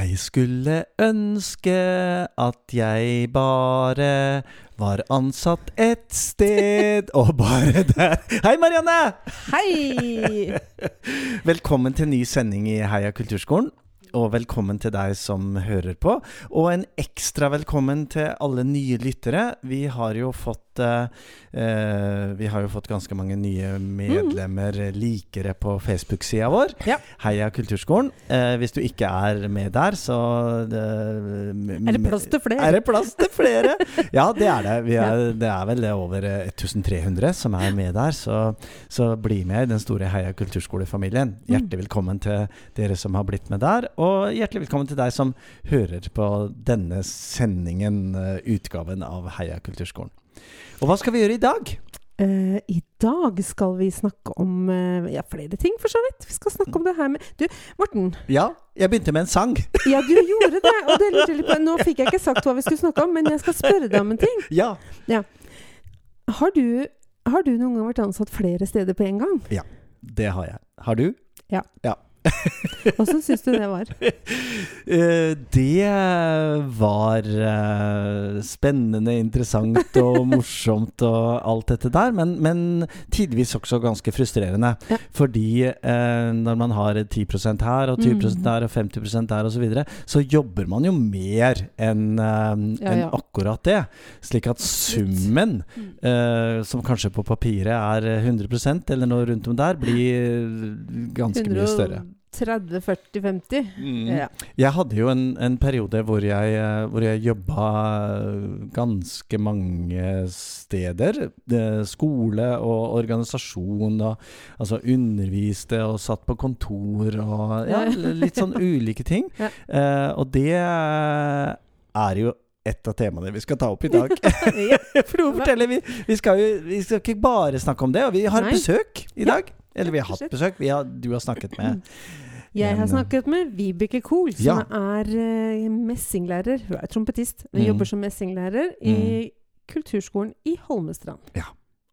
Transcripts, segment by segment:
Jeg skulle ønske at jeg bare var ansatt ett sted, og bare der Hei, Marianne! Hei! Velkommen til ny sending i Heia kulturskolen. Og velkommen til deg som hører på. Og en ekstra velkommen til alle nye lyttere. Vi har jo fått eh, Vi har jo fått ganske mange nye medlemmer, likere, på Facebook-sida vår. Ja. Heia Kulturskolen. Eh, hvis du ikke er med der, så det, Er det plass til flere? Er det plass til flere? ja, det er det. Vi er, det er vel over eh, 1300 som er med der, så, så bli med i den store Heia kulturskolefamilien. Hjertelig velkommen til dere som har blitt med der, og hjertelig velkommen til deg som hører på denne sendingen, eh, utgaven av Heia kulturskolen. Og hva skal vi gjøre i dag? Uh, I dag skal vi snakke om uh, ja, flere ting, for så vidt. Vi skal snakke om det her med Du, Morten. Ja, jeg begynte med en sang. Ja, du gjorde det. Og det lurte jeg litt på. Nå fikk jeg ikke sagt hva vi skulle snakke om, men jeg skal spørre deg om en ting. Ja. Har du, har du noen gang vært ansatt flere steder på en gang? Ja, Det har jeg. Har du? Åssen syns du det var? Eh, det var eh, spennende, interessant og morsomt og alt dette der, men, men tidvis også ganske frustrerende. Ja. Fordi eh, når man har 10% her og 20 Mm. der og 50% der osv., så, videre, så jobber man jo mer enn Ja, ja. akkurat det. Slik at summen, Mm. eh, som kanskje på papiret er 100% eller noe rundt om der, blir ganske mye større. 130, 40, 50? Mm. Ja. Jeg hadde jo en, en periode hvor jeg, eh, hvor jeg jobba ganske mange steder. Skole og organisasjon og altså underviste og satt på kontor og ja, litt sånn ulike ting. Ja. Eh, og det er jo et av temaene vi skal ta opp i dag. For nå forteller vi Vi skal jo vi skal ikke bare snakke om det, og vi har Nei. besøk i Ja. dag. Eller vi har hatt besøk. Vi har, du har snakket med Jeg har snakket med Vibeke Kohl, som Ja. er eh, messinglærer. Hun er trompetist, men Mm. jobber som messinglærer i kulturskolen i Holmestrand. Ja.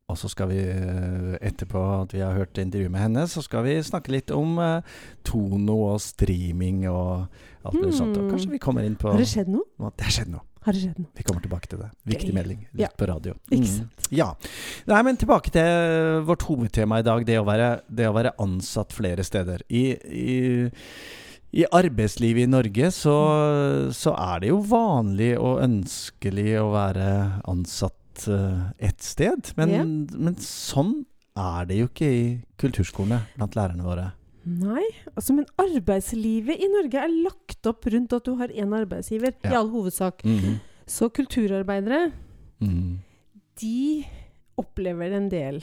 Og så skal vi eh, etterpå at vi har hørt intervju med henne, så skal vi snakke litt om uh, Tono og streaming og alt mulig sånt. Og Hmm. kanskje vi kommer inn på Har det skjedd noe? at det har skjedd noe. Har det skjedd noe? Vi kommer tilbake til det. Viktig Gøy. melding litt Ja. på radio. Mm. Ja. Nei, men tilbake til vårt hovedtema i dag. Det å være, det å være ansatt flere steder. I, i, i arbeidslivet i Norge så, så er det jo vanlig og ønskelig å være ansatt uh, ett sted. Men, Ja. men sånn er det jo ikke i kulturskolene blant lærerne våre. Nei, altså, men arbeidslivet i Norge er lagt opp rundt at du har én arbeidsgiver, i all hovedsak. Mhm. Så kulturarbeidere, Mhm. de opplever en del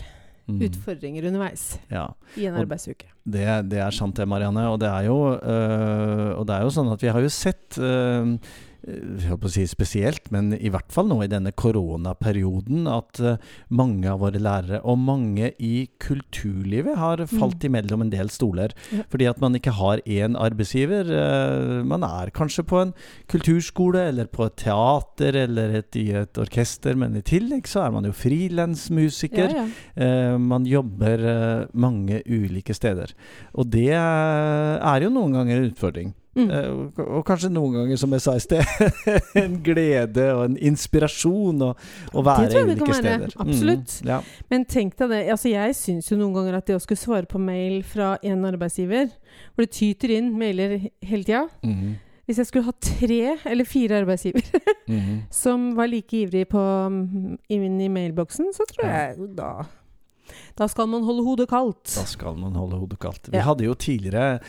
Mhm. utfordringer underveis Ja. i en Og- arbeidsuke. Det, det er sant det, Marianne. Og det er jo, øh, og det er jo sånn at vi har jo sett øh, jeg holdt på å si spesielt, men i hvert fall nå i denne koronaperioden, at øh, mange av våre lærere, og mange i kulturlivet, har falt imellom en del stoler. Ja. Fordi at man ikke har én arbeidsgiver. Øh, man er kanskje på en kulturskole, eller på et teater, eller et, i et orkester, men i tillegg så er man jo frilansmusiker. Ja, ja. Eh, man jobber eh, mange ulike steder. Og det eh, er jo noen ganger en utfordring. Mm. Eh, og, og kanskje noen ganger, som jeg sa i sted, en glede og en inspirasjon å, å være ulike være. steder. Absolutt. Mm, ja. Men tenk deg det. Altså, jeg syns jo noen ganger at det å skulle svare på mail fra en arbeidsgiver, hvor det tyter inn mailer hele tida Mhm. Hvis jeg skulle ha tre eller fire arbeidsgivere Mhm. som var like ivrige på mm, inn i mailboksen, så tror jeg da Da skal man holde hodet kaldt. Da skal man holde hodet kaldt. Vi Ja. hadde jo tidligere,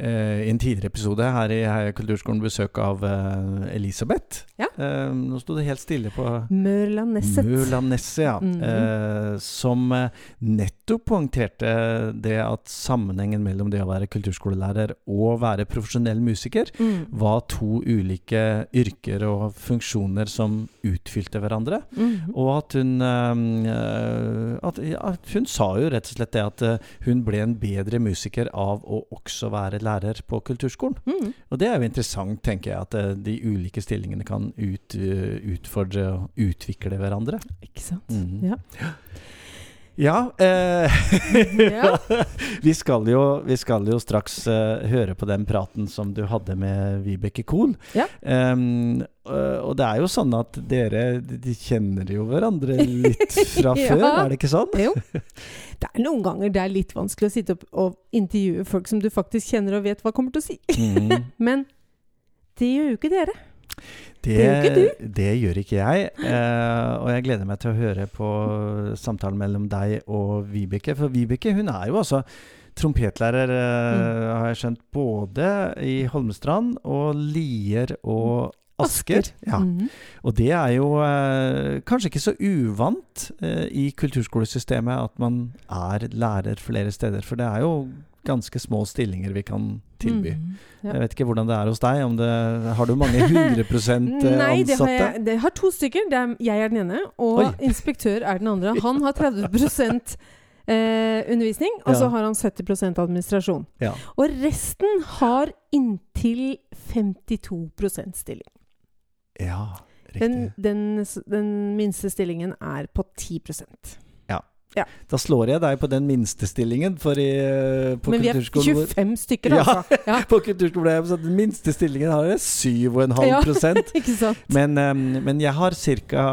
i en tidligere episode her i Heia kulturskolen, besøk av eh, Elisabeth. Ja. Eh, nå sto det helt stille på Mørland Nesset. Mørland-Nesset, ja. Mhm. Eh, som eh, nettopp poengterte det at sammenhengen mellom det å være kulturskolelærer og være profesjonell musiker Mm. var to ulike yrker og funksjoner som utfylte hverandre. Mm. Og at hun eh, at, ja, Hun sa jo rett og slett det at eh, hun ble en bedre musiker av å også være lærer på kulturskolen. Mm. Og det er jo interessant, tenker jeg, at eh, de ulike stillingene kan ut, eh, utfordre og utvikle hverandre. Ikke sant. Mm. Ja. Ja, eh, Ja. vi, skal jo, vi skal jo straks eh, høre på den praten som du hadde med Vibeke Kohl. Ja. Um, og det er jo sånn at dere de kjenner jo hverandre litt fra Ja. før, er det ikke sånn? Jo. Det er noen ganger det er litt vanskelig å sitte opp og intervjue folk som du faktisk kjenner og vet hva kommer til å si. Mm. Men det gjør jo ikke dere. Det, det gjør ikke jeg. Eh, og jeg gleder meg til å høre på samtalen mellom deg og Vibeke. For Vibeke hun er jo altså trompetlærer, eh, Mm. har jeg skjønt, både i Holmestrand og Lier og Asker. Ja. Mhm. Og det er jo eh, kanskje ikke så uvant eh, i kulturskolesystemet at man er lærer flere steder. For det er jo ganske små stillinger vi kan tilby. Mm, Ja. Jeg vet ikke hvordan det er hos deg. Om det, har du mange 100% ansatte? Nei, det har jeg. Det har to stykker. Det er, jeg er den ene, og Oi. inspektør er den andre. Han har 30 eh, undervisning, og så har han 70 administrasjon. Ja. Og resten har inntil 52% stilling. ja, riktig. Den, den, den minste stillingen er på 10 Da slår jeg deg på den minste stillingen, for i, eh, på Men vi er 25 stykker, Ja. altså. Ja. På kulturskolen så den minste stillingen har jeg 7,5 Ja. Ikke sant? Men, eh, men jeg har ca.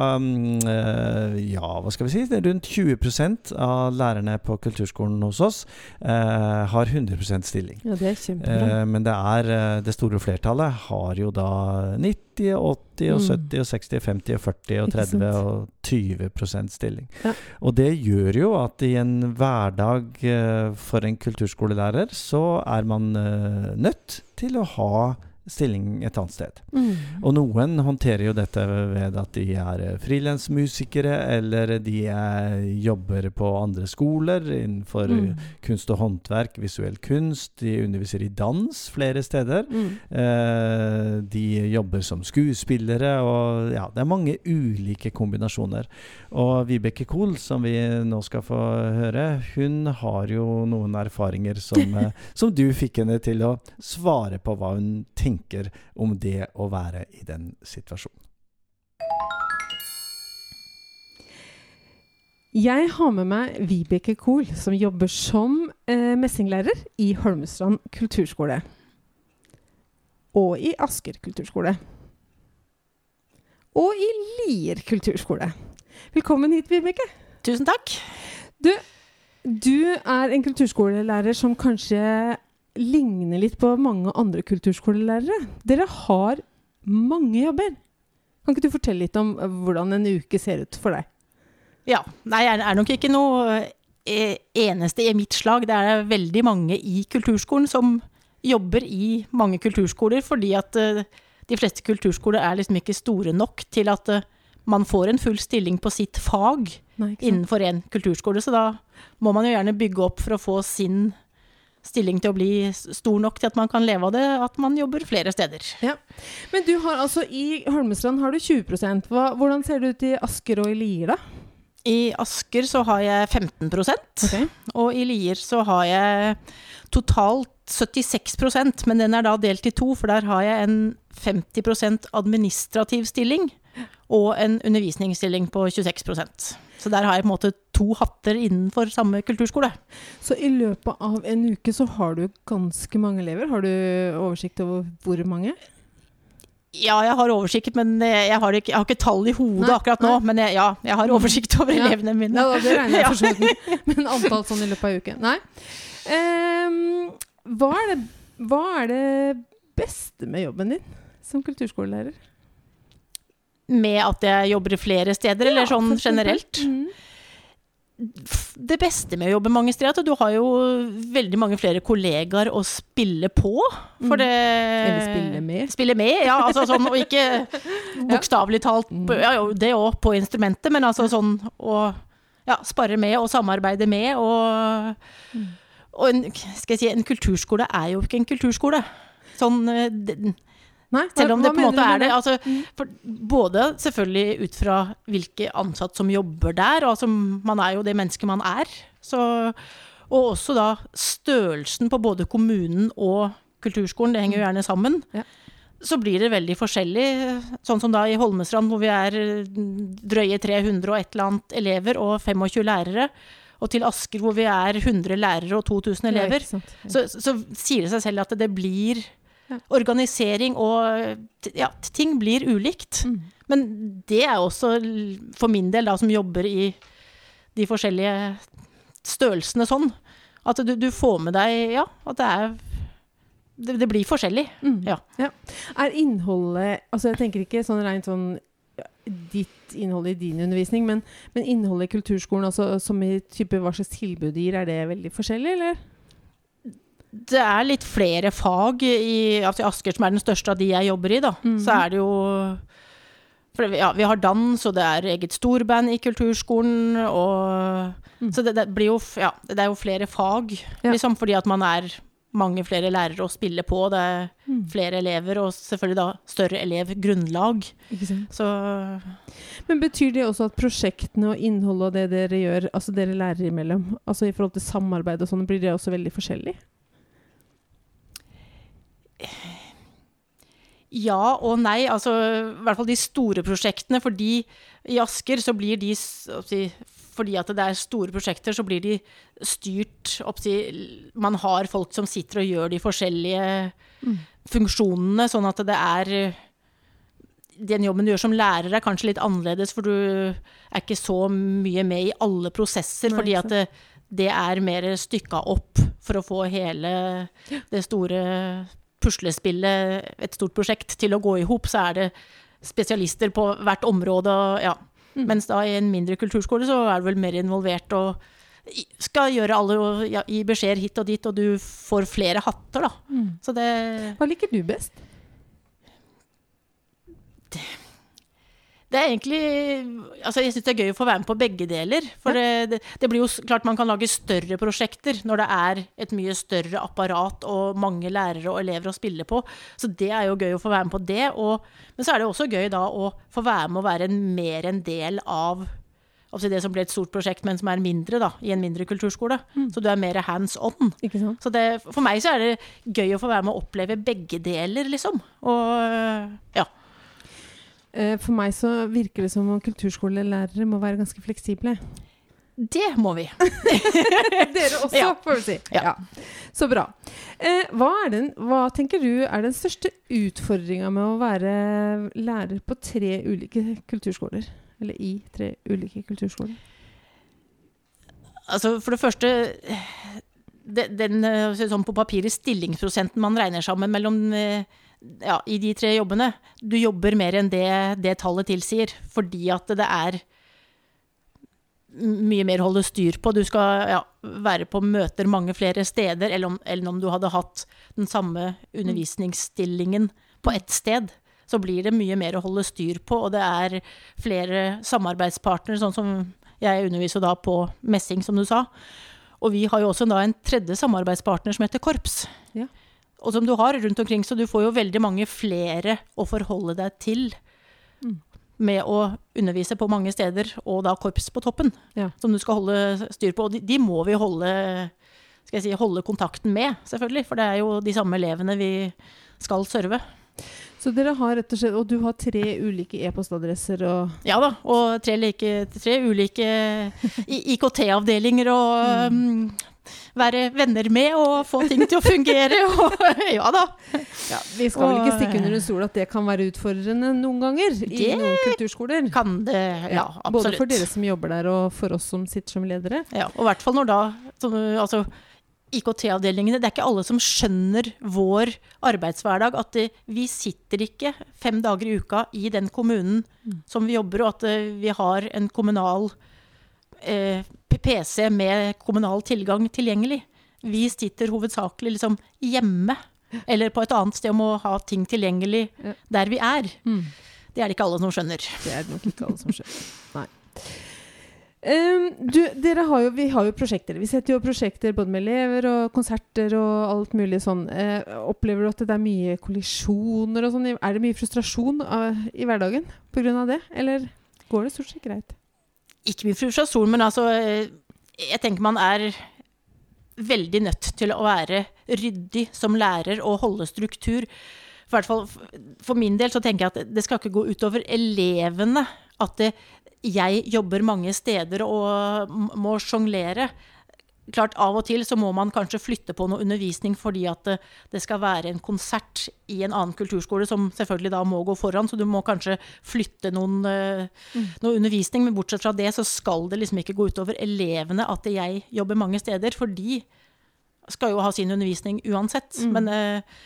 ja, hva skal vi si? Rundt 20% av lærerne på kulturskolen hos oss eh, har 100% stilling. Ja, det er kjempebra. Eh, men det er eh, det store flertallet har jo da 90, 80, og Mm. 70, og 60, 50, og 40, og 30 sant? og 20 stilling. Ja. Og det gjør jo at i en hverdag eh, for en kulturskolelærer, så er man eh, nødt til å ha stilling et annet sted. Mm. Og noen håndterer jo dette ved at de er eh, frilansmusikere, eller de er, jobber på andre skoler innenfor Mm. eh, kunst og håndverk, visuell kunst. De underviser i dans flere steder. Mm. Eh, de jobber som skuespillere, og ja, det er mange ulike kombinasjoner. Og Vibeke Kohl, som vi nå skal få høre, hun har jo noen erfaringer som, eh, som du fikk henne til å svare på hva hun tenker om det å være i den situasjonen. Jeg har med meg Vibeke Kohl, som jobber som eh, messinglærer i Holmestrand kulturskole. Og i Asker kulturskole. Og i Lier kulturskole. Velkommen hit, Vibeke. Tusen takk. Du er en kulturskolelærer som kanskje ligner litt på mange andre kulturskolelærere. Dere har mange jobber. Kan ikke du fortelle litt om eh, hvordan en uke ser ut for deg? Ja. Nei, jeg er nok ikke noe eh, eneste i mitt slag. Det er veldig mange i kulturskolen som jobber i mange kulturskoler, fordi at eh, de fleste kulturskoler er liksom ikke store nok til at man får en full stilling på sitt fag Nei, innenfor en kulturskole. Så da må man jo gjerne bygge opp for å få sin stilling til å bli stor nok til at man kan leve av det, at man jobber flere steder. Men du har altså i Holmestrand har du 20 Hva, Hvordan ser det ut i Asker og i Lier, da? I Asker så har jeg 15 okay. Og i Lier så har jeg totalt 76% men den er da delt i to, for der har jeg en 50% administrativ stilling og en undervisningsstilling på 26% Så der har jeg på en måte to hatter innenfor samme kulturskole. Så i løpet av en uke så har du ganske mange elever. Har du oversikt over hvor mange? Ja, jeg har oversikt, men jeg har ikke, jeg har ikke tall i hodet Nei, akkurat nå. nei. Men jeg, ja, jeg har oversikt over Ja. elevene mine. Ja, det regner jeg for så vidt. Men antall sånn i løpet av uken. Nei. Um, hva, er det, hva er det beste med jobben din som kulturskolelærer? Med at jeg jobber i flere steder, eller sånn generelt. Mm. det beste med å jobbe mange steder, er at du har jo veldig mange flere kollegaer å spille på. For Mm. det Eller spille med. Spille med, ja. Altså sånn, og ikke bokstavelig talt Mm. ja, jo, Det òg på instrumentet, men altså sånn å ja, spare med og samarbeide med. Og, og en, skal jeg si, en kulturskole er jo ikke en kulturskole. Sånn eh, Nei, hva, selv om det på en måte er det. Altså, Mm. både selvfølgelig ut fra hvilke ansatt som jobber der, altså man er jo det mennesket man er. Så, og også da størrelsen på både kommunen og kulturskolen, det henger jo gjerne sammen. Ja. Så blir det veldig forskjellig. Sånn som da i Holmestrand, hvor vi er drøye 300 og et eller annet elever og 25 lærere. og til Asker hvor vi er 100 lærere og 2000 elever, ja. Ja. så, så sier det seg selv at det blir Ja. organisering og ja, ting blir ulikt. Mm. Men det er også for min del, da, som jobber i de forskjellige størrelsene sånn, at du, du får med deg Ja, at det er Det, det blir forskjellig. Mm. Ja. Er innholdet Altså, jeg tenker ikke sånn rent sånn ditt innhold i din undervisning, men, men innholdet i kulturskolen, altså som i type hva slags tilbud det gir, er det veldig forskjellig, eller? Det er litt flere fag i altså Asker, som er den største av de jeg jobber i, da. Mhm. Så er det jo for ja, Vi har dans, og det er eget storband i kulturskolen. Og, Mm. Så det, det blir jo ja, det er jo flere fag, Ja. liksom, fordi at man er mange flere lærere å spille på. Det er flere elever, og selvfølgelig da større elevgrunnlag. Så Men betyr det også at prosjektene og innholdet og det dere gjør, altså dere lærere imellom, altså i forhold til samarbeid og sånn, blir det også veldig forskjellig? Ja og nei. Altså, I hvert fall de store prosjektene. Fordi i Asker så blir de Fordi at det er store prosjekter, så blir de styrt oppsi, Man har folk som sitter og gjør de forskjellige funksjonene, sånn at det er Den jobben du gjør som lærer er kanskje litt annerledes, for du er ikke så mye med i alle prosesser. Nei, fordi at det, det er mer stykka opp for å få hele det store puslespillet, et stort prosjekt, til å gå i hop. Så er det spesialister på hvert område. Ja. Mens da i en mindre kulturskole så er du vel mer involvert og skal gjøre alle og ja, gi beskjeder hit og dit, og du får flere hatter, da. Så det Hva liker du best? Det er egentlig Altså, jeg syns det er gøy å få være med på begge deler. For det, det, det blir jo klart man kan lage større prosjekter når det er et mye større apparat og mange lærere og elever å spille på. Så det er jo gøy å få være med på det. Og, men så er det også gøy da å få være med å være en, mer en del av Altså det som ble et stort prosjekt, men som er mindre, da, i en mindre kulturskole. Så du er mer hands on. Ikke sant? Så det, for meg så er det gøy å få være med å oppleve begge deler, liksom. Og ja. Eh, For meg så virker det som om kulturskolelærere må være ganske fleksible. Det må vi. Dere også, Ja. får vi si. Ja. Så bra. Eh, hva, er den, hva tenker du er den største utfordringa med å være lærer på tre ulike kulturskoler? Eller i tre ulike kulturskoler? Altså, for det første den, Den eh, sånn på papiret stillingsprosenten man regner sammen mellom eh, ja, i de tre jobbene. Du jobber mer enn det, det tallet tilsier, fordi at det er mye mer å holde styr på. Du skal ja, være på møter mange flere steder, eller om, eller om du hadde hatt den samme undervisningsstillingen på ett sted. Så blir det mye mer å holde styr på, og det er flere samarbeidspartnere, sånn som jeg underviser da på messing, som du sa. Og vi har jo også da en tredje samarbeidspartner som heter korps. Ja. Og som du har rundt omkring, så du får jo veldig mange flere å forholde deg til. Mm. Med å undervise på mange steder, og da korps på toppen. Ja. Som du skal holde styr på. Og de, de må vi holde, skal jeg si, holde kontakten med, selvfølgelig. For det er jo de samme elevene vi skal serve. Så dere har rett og slett Og du har tre ulike e-postadresser og Ja da, og tre, like, tre ulike IKT-avdelinger og um, være venner med og få ting til å fungere. Og, ja da. ja, Vi skal vel ikke stikke under en stol at det kan være utfordrende noen ganger i Det noen kulturskoler. Kan det Ja, absolutt. Både for dere som jobber der, og for oss som sitter som ledere. Ja, og i hvert fall når da så, altså, IKT-avdelingene, det er ikke alle som skjønner vår arbeidshverdag. At vi sitter ikke fem dager i uka i den kommunen som vi jobber, og at eh, vi har en kommunal eh, PC med kommunal tilgang tilgjengelig. Vi sitter hovedsakelig liksom hjemme, eller på et annet sted om å ha ting tilgjengelig der vi er. Det er det ikke alle som skjønner. Det er det nok ikke alle som skjønner. Nei. Um, du, dere har jo, vi har jo prosjekter. Vi setter jo prosjekter både med elever og konserter og alt mulig sånn. Uh, opplever du at det er mye kollisjoner og sånn? Er det mye frustrasjon av, i hverdagen pga. det? Eller går det stort sett greit? Ikke mye frustrasjon, men altså eh, Jeg tenker man er veldig nødt til å være ryddig som lærer og holde struktur. For, hvert fall, for min del så tenker jeg at det skal ikke gå utover elevene. At det, jeg jobber mange steder og må sjonglere. Klart Av og til så må man kanskje flytte på noe undervisning fordi at det, det skal være en konsert i en annen kulturskole, som selvfølgelig da må gå foran, så du må kanskje flytte noen, mm. noe undervisning. Men bortsett fra det så skal det liksom ikke gå utover elevene at jeg jobber mange steder, for de skal jo ha sin undervisning uansett. Men eh,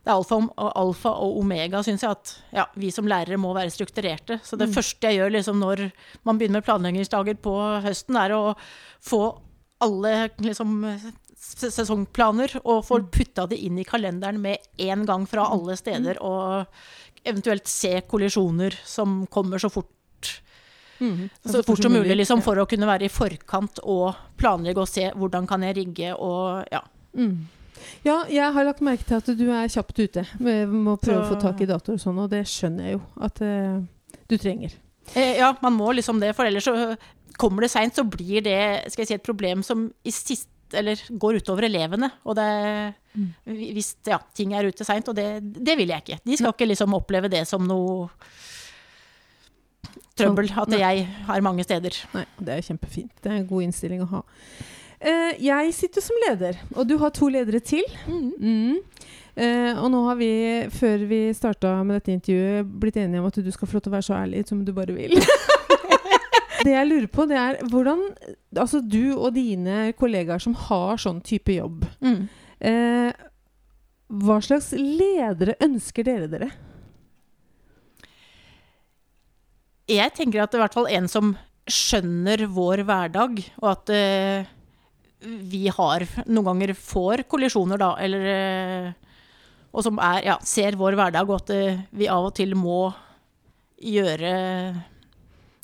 det er alfa, alfa og omega, syns jeg, at ja, vi som lærere må være strukturerte. Så det første jeg gjør liksom, når man begynner med planleggingsdager på høsten, er å få alle liksom, sesongplaner og få putta det inn i kalenderen med en gang fra alle steder, og eventuelt se kollisjoner som kommer så fort så fort som mulig, liksom, for å kunne være i forkant og planlegge og se hvordan kan jeg rigge og ja. Mm. Ja, jeg har lagt merke til at du er kjapt ute med å prøve å få tak i datoer og sånn, og det skjønner jeg jo at uh, du trenger. Eh, Ja, man må liksom det, for ellers så kommer det seint, så blir det skal jeg si, et problem som i sist, eller går utover elevene. Og det, hvis ja, ting er ute seint, og det, det vil jeg ikke. De skal ikke liksom oppleve det som noe trøbbel, at jeg har mange steder. Nei, det er kjempefint. Det er en god innstilling å ha. Eh, jeg sitter som leder, og du har to ledere til. Mm. Eh, og nå har vi, før vi starta med dette intervjuet, blitt enige om at du skal få lov til å være så ærlig som du bare vil. det jeg lurer på, det er hvordan Altså du og dine kollegaer som har sånn type jobb, Mm. eh, hva slags ledere ønsker dere dere? Jeg tenker at det er i hvert fall en som skjønner vår hverdag, og at eh, vi har noen ganger får kollisjoner, da, eller eh, Og som er, ja, ser vår hverdag, og at eh, vi av og til må gjøre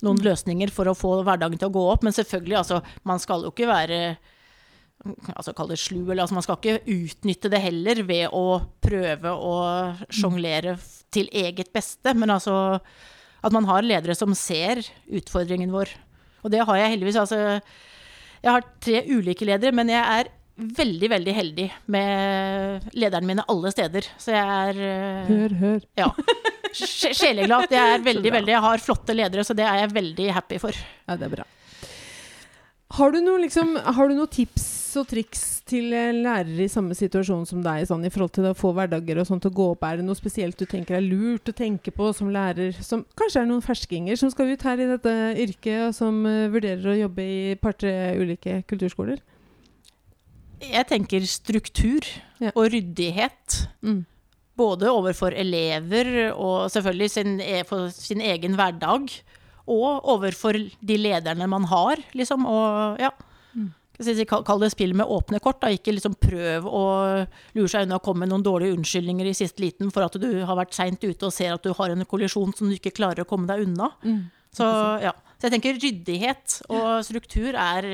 noen løsninger for å få hverdagen til å gå opp. Men selvfølgelig, altså, man skal jo ikke være altså Kall det slu, eller altså, man skal ikke utnytte det heller ved å prøve å sjonglere til eget beste. Men altså at man har ledere som ser utfordringen vår. Og det har jeg heldigvis. Altså, jeg har tre ulike ledere, men jeg er veldig, veldig heldig med lederne mine alle steder. Så jeg er eh, Hør, hør. ja, sj- sjeleglad. Jeg er veldig, veldig Jeg har flotte ledere, så det er jeg veldig happy for. Ja, det er bra. Har du noen liksom, noe tips og triks til lærere i samme situasjon som deg, sånn, i forhold til å få hverdager og sånt å gå opp? Er det noe spesielt du tenker er lurt å tenke på som lærer, som kanskje er noen ferskinger som skal ut her i dette yrket, og som uh, vurderer å jobbe i et par-tre ulike kulturskoler? Jeg tenker struktur Ja. og ryddighet. Mm. Både overfor elever og selvfølgelig sin, e- for sin egen hverdag. Og overfor de lederne man har, liksom. Og ja. Mm. Kall det spill med åpne kort. Da. Ikke liksom prøv å lure seg unna å komme med noen dårlige unnskyldninger i siste liten for at du har vært seint ute og ser at du har en kollisjon som du ikke klarer å komme deg unna. Mm. Så, ja. Så jeg tenker ryddighet og struktur er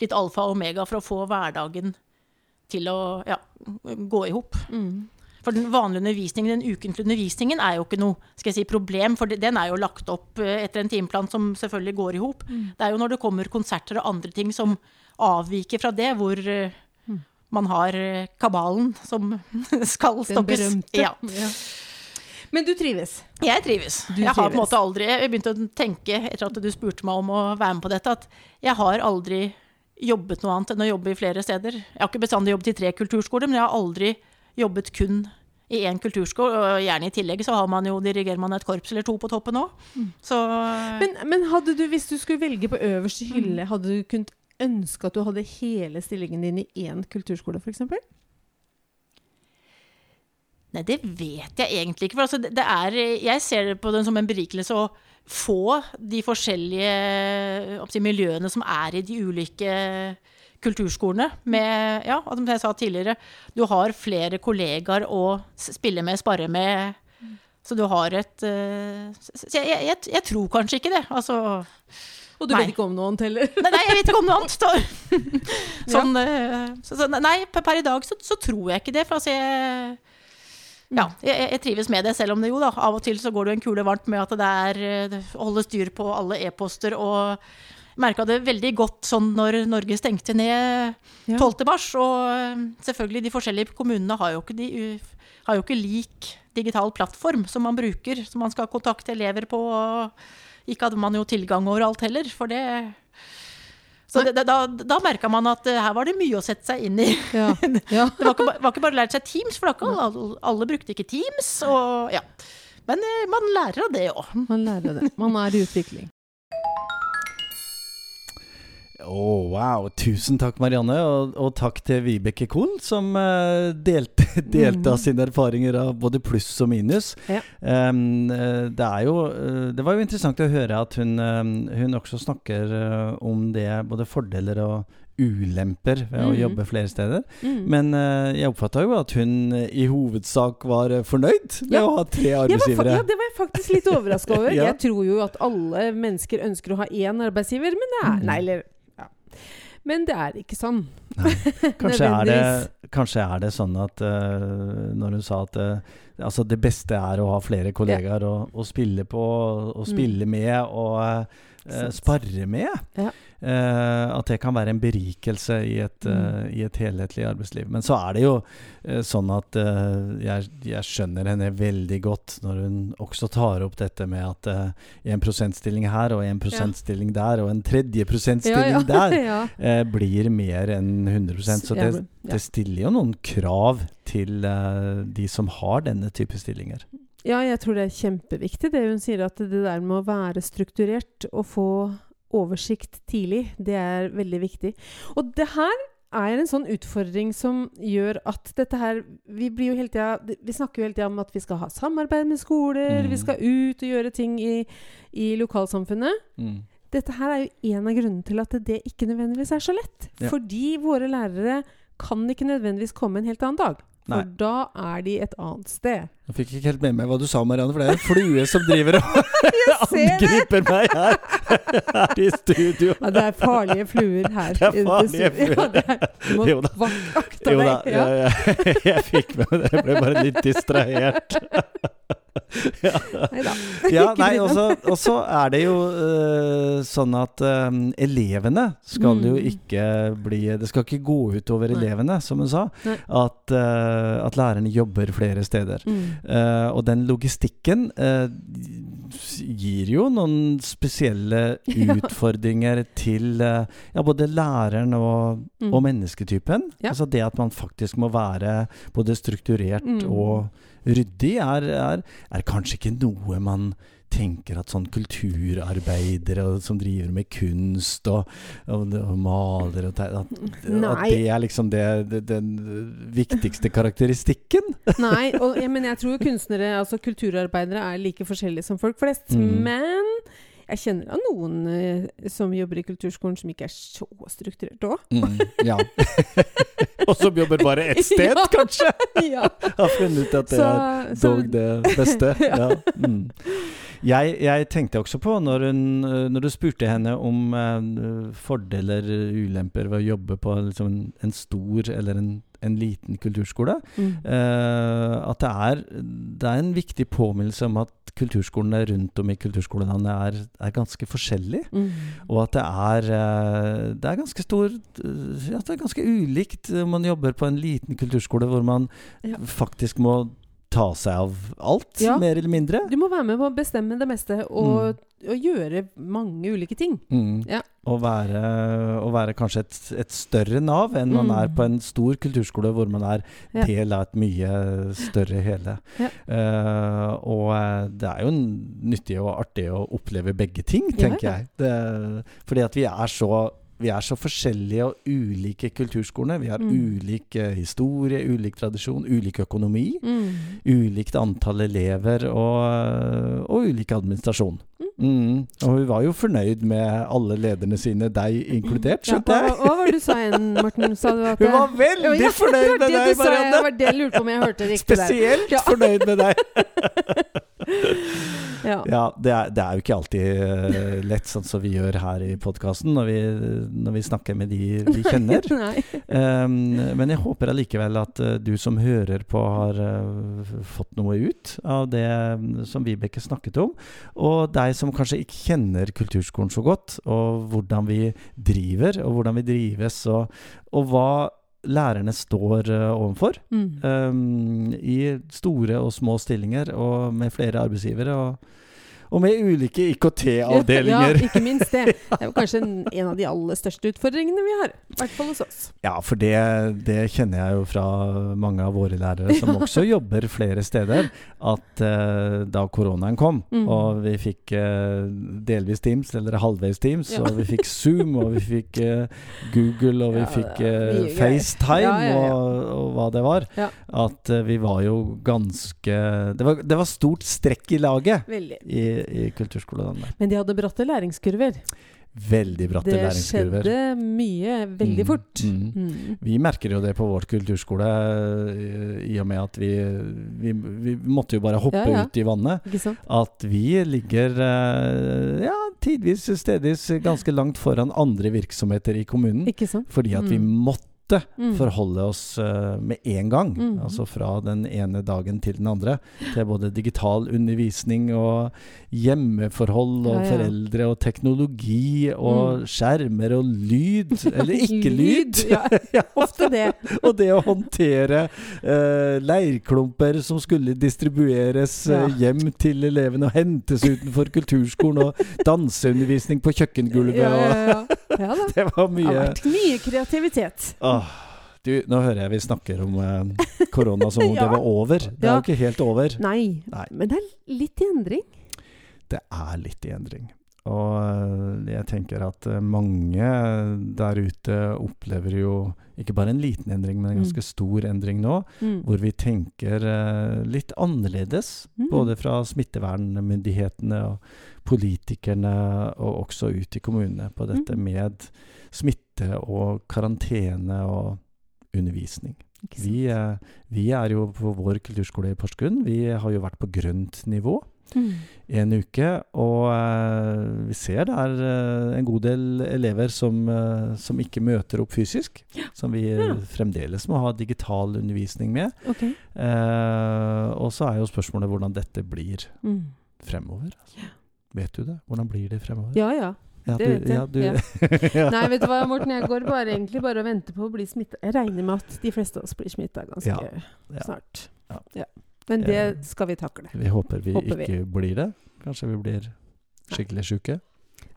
litt alfa og omega for å få hverdagen til å ja, gå i hop. Mm. For den vanlige undervisningen, den ukentlige undervisningen, er jo ikke noe skal jeg si, problem, for den er jo lagt opp eh, etter en timeplan som selvfølgelig går i hop. Mm. Det er jo når det kommer konserter og andre ting som avviker fra det, hvor eh, Mm. man har eh, kabalen som skal Den stoppes. berømte. Ja. Ja. Men du trives? Jeg trives. Du jeg har på en måte aldri Jeg begynte å tenke, etter at du spurte meg om å være med på dette, at jeg har aldri jobbet noe annet enn å jobbe i flere steder. Jeg har ikke bestandig jobbet i tre kulturskoler, men jeg har aldri jobbet kun i én kulturskole. Og gjerne i tillegg så har man jo, dirigerer man et korps eller to på toppen òg. Mm. Men, men hadde du, hvis du skulle velge på øverste hylle, hadde du kunnet ønske at du hadde hele stillingen din i én kulturskole, f.eks.? Nei, det vet jeg egentlig ikke. For altså, det, det er, jeg ser det på den som en berikelse å få de forskjellige si, miljøene som er i de ulike kulturskolene. Med, ja, som jeg sa tidligere, du har flere kollegaer å spille med, spare med. Så du har et eh, så jeg, jeg, jeg, tror kanskje ikke det. Altså Og du Nei. vet ikke om noe annet heller? Nei, nei, jeg vet ikke om noe annet. Så, sånn, ja. så, så, nei, per, i dag så, så tror jeg ikke det. For altså, jeg, ja, jeg, jeg trives med det, selv om det jo da, av og til så går det en kule varmt med at det er eh, det holder styr på alle e-poster. og merka det veldig godt sånn når Norge stengte ned Ja. 12. mars. Og eh, selvfølgelig, de forskjellige kommunene har jo ikke, de, har jo ikke lik digital plattform som man bruker, som man skal kontakte elever på. Ikke hadde man jo tilgang overalt heller, for det så det, da, da merka man at uh, her var det mye å sette seg inn i. Ja. Ja. det var ikke, var ikke bare å lære seg Teams, for ikke, alle, alle, brukte ikke Teams. Og, ja. Men uh, man lærer av det òg. Man lærer av det. Man er i utvikling. Oh, wow. Tusen takk, Marianne. Og, og takk til Vibeke Kohl, som uh, delte, delte av mm. sine erfaringer av både pluss og minus. Ja. Um, det, jo, uh, det, var jo interessant å høre at hun, hun også snakker uh, om det, både fordeler og ulemper ved mm. å jobbe flere steder. Mm. Men jeg oppfatta jo at hun i hovedsak var fornøyd med ja. å ha tre arbeidsgivere. ja, det var jeg faktisk litt overraska over. ja. Jeg tror jo at alle mennesker ønsker å ha én arbeidsgiver, men det er mm. Nei, eller men det er ikke sånn. Kanskje, er det, kanskje, er det, sånn at uh, når hun sa at uh, altså det beste er å ha flere kollegaer ja. å, å, spille på, å spille mm. med og uh, spare med. Ja. Uh, at det kan være en berikelse i et, uh, i et, helhetlig arbeidsliv. Men så er det jo uh, sånn at jeg, jeg, skjønner henne veldig godt når hun også tar opp dette med at en prosentstilling her og en prosentstilling ja. der og en tredje prosentstilling ja, der blir mer enn 100% Så det, det, stiller jo noen krav til de som har denne type stillinger. Ja, jeg tror det er kjempeviktig det hun sier, at det der med å være strukturert og få oversikt tidlig. Det er veldig viktig. Og det her er en sånn utfordring som gjør at dette her Vi, blir jo hele tida, vi snakker jo hele tida om at vi skal ha samarbeid med skoler, mm. vi skal ut og gjøre ting i, i lokalsamfunnet. Mm. Dette her er jo en av grunnene til at det ikke nødvendigvis er så lett. Ja. Fordi våre lærere kan ikke nødvendigvis komme en helt annen dag. For Nei. da er de et annet sted. Jeg fikk ikke helt med meg hva du sa, Marianne, for det er en flue som driver og angriper meg her, her i studio. Ja, det er farlige fluer her. Det er farlige fluer. Ja, er, du må vakte deg. Jo da, ja. jeg, jeg, jeg fikk med meg det. Jeg ble bare litt distrahert ja. Ja, nei, og så er det jo uh, sånn at uh, elevene skal mm. jo ikke bli Det skal ikke gå ut over elevene, som hun sa. At, uh, at, lærerne jobber flere steder. Mm. Og den logistikken gir jo noen spesielle utfordringer til ja, både læreren og, mm. og mennesketypen. Altså det at man faktisk må være både strukturert mm. og ryddig er, er, er, kanskje ikke noe man tenker at sånn kulturarbeidere som driver med kunst og, og, og maler og at, at, det er liksom det, det, den viktigste karakteristikken? Nei, og, ja, men jeg tror kunstnere, altså kulturarbeidere, er like forskjellige som folk flest. Mm. Men jeg kjenner av noen uh, som jobber i kulturskolen som ikke er så strukturert òg. Mm, ja. og som jobber bare ett sted, ja. kanskje! ja. Har funnet ut at det så, er dog det beste. ja. Mm. Jeg, jeg, tenkte også på, når, hun, når du spurte henne om uh, fordeler, ulemper ved å jobbe på liksom, en stor eller en en liten kulturskole. Mm. Uh, at det er, det er, en viktig påminnelse om at kulturskolene rundt om i kulturskolelandet er, er ganske forskjellige. Mm. Og at det er, uh, det er ganske stor ja, Det er ganske ulikt om man jobber på en liten kulturskole hvor man ja. faktisk må ta seg av alt, ja. mer eller mindre. Du må være med på å bestemme det meste, og, mm. Og gjøre mange ulike ting. Mm. Ja. Og, være, å, være, kanskje et, et større Nav enn mm. man er på en stor kulturskole hvor man er ja. del av et mye større hele. Uh, og eh, det er jo nyttig og artig å oppleve begge ting, tenker jeg. Det, fordi at vi er så vi er så forskjellige og ulike kulturskolene. Vi har mm. ulik uh, historie, ulik tradisjon, ulik økonomi. Mm. Ulikt antall elever og, og ulik administrasjon. Mm. mm. Og hun var jo fornøyd med alle lederne sine, deg inkludert, skjønte jeg. Ja, hva var det du sa igjen, Morten? Sa du at hun var veldig ja, fornøyd med deg, Marianne! Det var det jeg lurte på om jeg hørte riktig Spesielt der. fornøyd med deg. ja. ja det, er, det, er, jo ikke alltid uh, lett, sånn som vi gjør her i podkasten, når, når, vi snakker med de vi kjenner. um, men jeg håper allikevel at uh, du som hører på, har uh, fått noe ut av det um, som Vibeke snakket om. Og deg som kanskje ikke kjenner kulturskolen så godt, og hvordan vi driver, og hvordan vi drives, og, og hva lærerne står uh, overfor. Mm. Um, I store og små stillinger og med flere arbeidsgivere. Og, Og med ulike IKT-avdelinger. Ja, ikke minst det. Det er jo kanskje en, en, av de aller største utfordringene vi har. I hvert fall hos oss. Ja, for det, det, kjenner jeg jo fra mange av våre lærere som også jobber flere steder, at uh, da koronaen kom, mm. og vi fikk uh, delvis Teams, eller halvveis Teams, ja. og vi fikk Zoom, og vi fikk uh, Google, og vi ja, fikk FaceTime, og, og, hva det var, at vi var jo ganske det var, det var stort strekk i laget Veldig. i, i kulturskolen. Men de hadde bratte læringskurver? Veldig bratte det læringskurver. Det skjedde mye veldig mm, fort. Mm. Mm. Vi merker jo det på vår kulturskole, i og med at vi, vi, vi måtte jo bare hoppe ja, ja. ut i vannet. At vi ligger eh, ja, tidvis, stedvis ganske langt foran andre virksomheter i kommunen. Fordi at vi mm. måtte måtte mm. forholde oss uh, med en gang. Mm. Altså fra den ene dagen til den andre. Til både digital undervisning og hjemmeforhold og ja, ja. foreldre og teknologi og mm. skjermer og lyd. Eller ikke lyd. ja, ofte det. og det å håndtere uh, leirklumper som skulle distribueres uh, hjem til elevene og hentes utenfor kulturskolen, og danseundervisning på kjøkkengulvet. Ja, ja, ja. det var mye. Det har vært mye kreativitet. Åh, du, nå hører jeg vi snakker om eh, korona som om ja. det var over. Det er jo ikke helt over. Nei. Nei. men det er litt i endring. Det er litt i endring. Og eh, jeg tenker at eh, mange der ute opplever jo ikke bare en liten endring, men en ganske mm. stor endring nå. Mm. Hvor vi tenker litt annerledes. Mm. Både fra smittevernmyndighetene og politikerne, og også ut i kommunene, på dette mm. med smitte og karantene og undervisning. Vi, vi, er jo på vår kulturskole i Porsgrunn. Vi har jo vært på grønt nivå mm. en uke. Og uh, vi ser det er uh, en god del elever som, uh, som ikke møter opp fysisk. Ja. Som vi ja. fremdeles må ha digital undervisning med. Okay. og så er jo spørsmålet hvordan dette blir mm. fremover. Altså. Ja. Vet du det? Hvordan blir det fremover? Ja, ja. Ja, det vet jeg. Ja, du, ja. Nei, vet du hva, Morten. Jeg går bare, egentlig bare og venter på å bli smitta. Jeg regner med at de fleste av oss blir smitta ganske snart. Men det skal vi takle. Vi håper vi håper ikke vi. blir det. Kanskje vi blir skikkelig sjuke.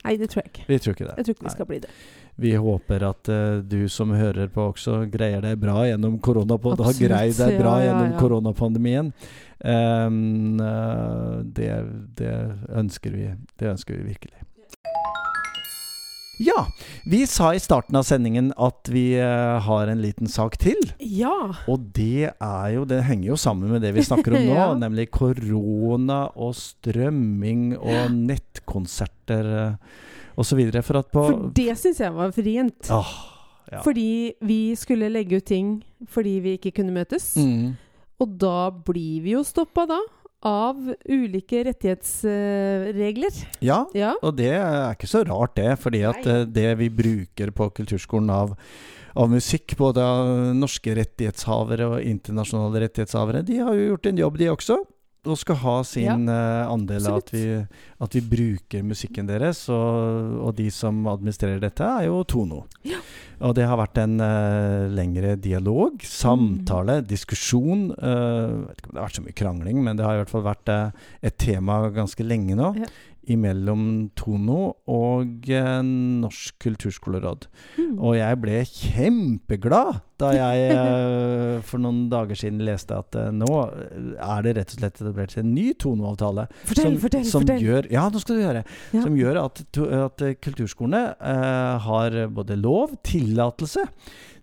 Nei, det tror jeg ikke. Vi tror ikke det. Jeg tror ikke vi skal bli det. Vi håper at uh, du som hører på også greier deg bra gjennom koronapandemien. Har greid deg bra ja, gjennom ja. koronapandemien. Um, uh, det, det, ønsker vi. Det ønsker vi virkelig. Ja, vi sa i starten av sendingen at vi uh, har en liten sak til. Ja. Og det er jo Det henger jo sammen med det vi snakker om nå, ja. nemlig korona og strømming og nettkonserter uh, osv. For at på For det syns jeg var vrient. Ah, ja. Fordi vi skulle legge ut ting fordi vi ikke kunne møtes. Mm. Og da blir vi jo stoppa da av ulike rettighetsregler. Ja, ja, og det er ikke så rart, det. Fordi at Eh, det vi bruker på kulturskolen av, av musikk, både av norske rettighetshavere og internasjonale rettighetshavere, de har jo gjort en jobb, de også og skal ha sin ja, uh, andel av at vi, at vi, bruker musikken deres. Og, og, de som administrerer dette, er jo Tono. Ja. Og det har vært en uh, lengre dialog, samtale, mm. diskusjon. Uh, vet ikke om det har vært så mye krangling, men det har i hvert fall vært et tema ganske lenge nå. Ja imellom Tono og eh, Norsk kulturskoleråd. Mm. Og jeg ble kjempeglad da jeg eh, for noen dager siden leste at eh, nå er det rett og slett etablert en ny Tono-avtale. Fortell, som, fortell, som fortell. Gjør, ja, nå skal du høre. Ja. Som gjør at, at kulturskolene eh, har både lov, tillatelse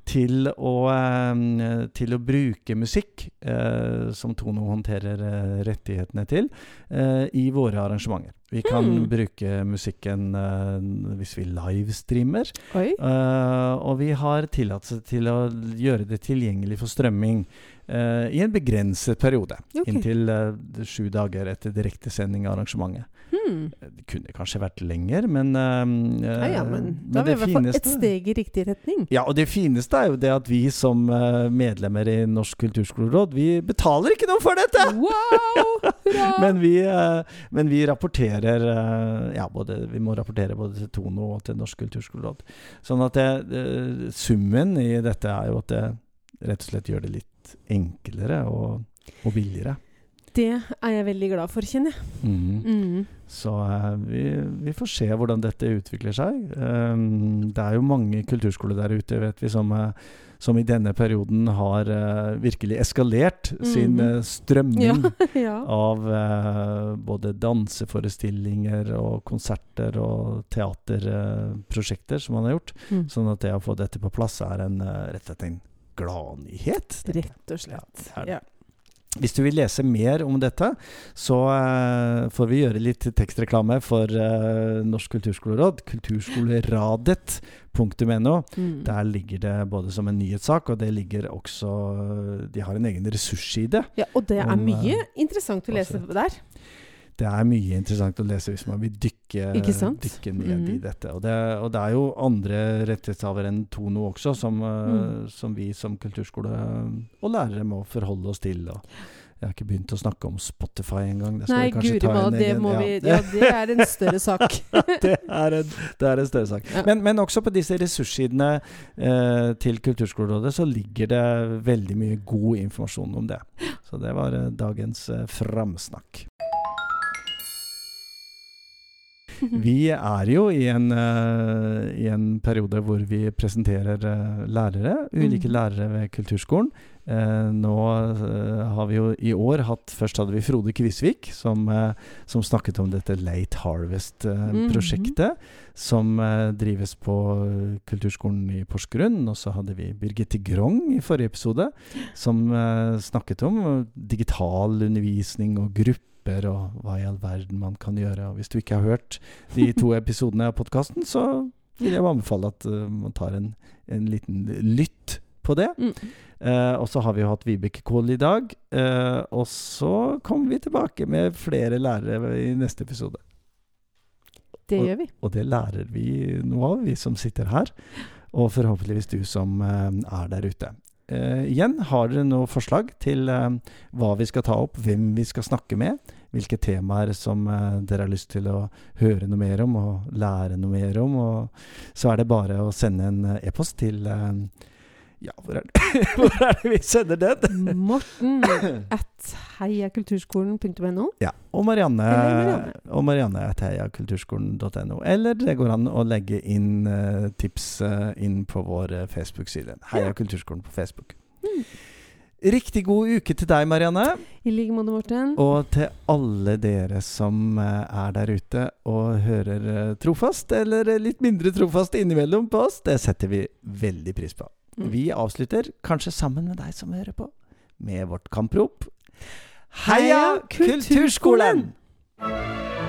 til å, eh, til å bruke musikk, eh, som Tono håndterer eh, rettighetene til, i våre arrangementer. Vi kan mm. bruke musikken hvis vi livestreamer. og vi har tillatelse til å gjøre det tilgjengelig for strømming i en begrenset periode. Okay. Inntil sju dager etter direktesending av arrangementet. Hmm. Det kunne kanskje vært lenger, men uh, ja, ja, men Da er vi i hvert fall et steg i riktig retning. Ja, og det fineste er jo det at vi som uh, medlemmer i Norsk kulturskoleråd, vi betaler ikke noe for dette! Wow! men, vi, uh, men, vi, rapporterer Ja, både, vi må rapportere både til Tono og til Norsk kulturskoleråd. Sånn at det, summen i dette er jo at det rett og slett gjør det litt enklere og, og billigere. Det er jeg veldig glad for, kjenner jeg. Mm. Mm. Så uh, vi, vi får se hvordan dette utvikler seg. Um, det er jo mange kulturskoler der ute, vet vi, som, uh, som i denne perioden har uh, virkelig eskalert sin Mhm. strømming ja. av eh, både danseforestillinger og konserter og teaterprosjekter som man har gjort. Mm. Sånn at det å få dette på plass er en, rett og slett en gladnyhet. Rett og slett. Ja, det er det. Ja. Hvis du vil lese mer om dette, så eh, får vi gjøre litt tekstreklame for eh, Norsk kulturskoleråd. Kulturskoleradet.no. Mm. Der ligger det både som en nyhetssak, og det ligger også De har en egen ressursside. ja, og det er mye eh, interessant å lese der. Det er mye interessant å lese hvis man vil dykke, dykke ned i Mhm. dette. Og det, og det er jo andre rettighetshavere enn Tono også, som, eh, Mm. som vi som kulturskole og lærere må forholde oss til. Og jeg har ikke begynt å snakke om Spotify engang. Det Nei, guri malla, det må ja. vi Ja, det er en større sak. det, er en, det er en større sak. Ja. Men, men også på disse ressurssidene eh, til Kulturskolerådet så ligger det veldig mye god informasjon om det. Så det var eh, dagens eh, framsnakk. Vi er jo i en, uh, i en periode hvor vi presenterer uh, lærere, ulike Mm. lærere ved kulturskolen. Uh, nå har vi jo i år hatt Først hadde vi Frode Kvisvik, som, som snakket om dette Late Harvest-prosjektet. Som eh, drives på kulturskolen i Porsgrunn. Og så hadde vi Birgitte Grong i forrige episode, som snakket om digital undervisning og grupper og hva i all verden man kan gjøre. Og hvis du ikke har hørt de to episodene av podkasten, så vil jeg anbefale at uh, man tar en, en liten lytt på det. Mm. Uh, og så har vi jo hatt Vibeke Kohl i dag. Uh, og så kommer vi tilbake med flere lærere i neste episode. Det gjør vi. Og det lærer vi noe av, vi som sitter her. Og forhåpentligvis du som er der ute. Igjen, har dere noe forslag til hva vi skal ta opp, hvem vi skal snakke med? Hvilke temaer som eh, dere har lyst til å høre noe mer om og lære noe mer om? Og så er det bare å sende en eh, e-post til eh, Ja, hvor er, det, hvor er det vi sender den? Morten at heiakulturskolen.no. Ja, og Marianne, Marianne. og Marianne at heiakulturskolen.no. Eller det går an å legge inn tips inn på vår Facebook-side. Heia Ja. Kulturskolen på Facebook. Mm. Riktig god uke til deg, Marianne. I like måte, Morten. Og til alle dere som eh, er der ute og hører eh, trofast, eller litt mindre trofast innimellom på oss. Det setter vi veldig pris på. Mm. Vi avslutter, kanskje sammen med deg som hører på, med vårt kamprop. Heia Kulturskolen! Kulturskolen!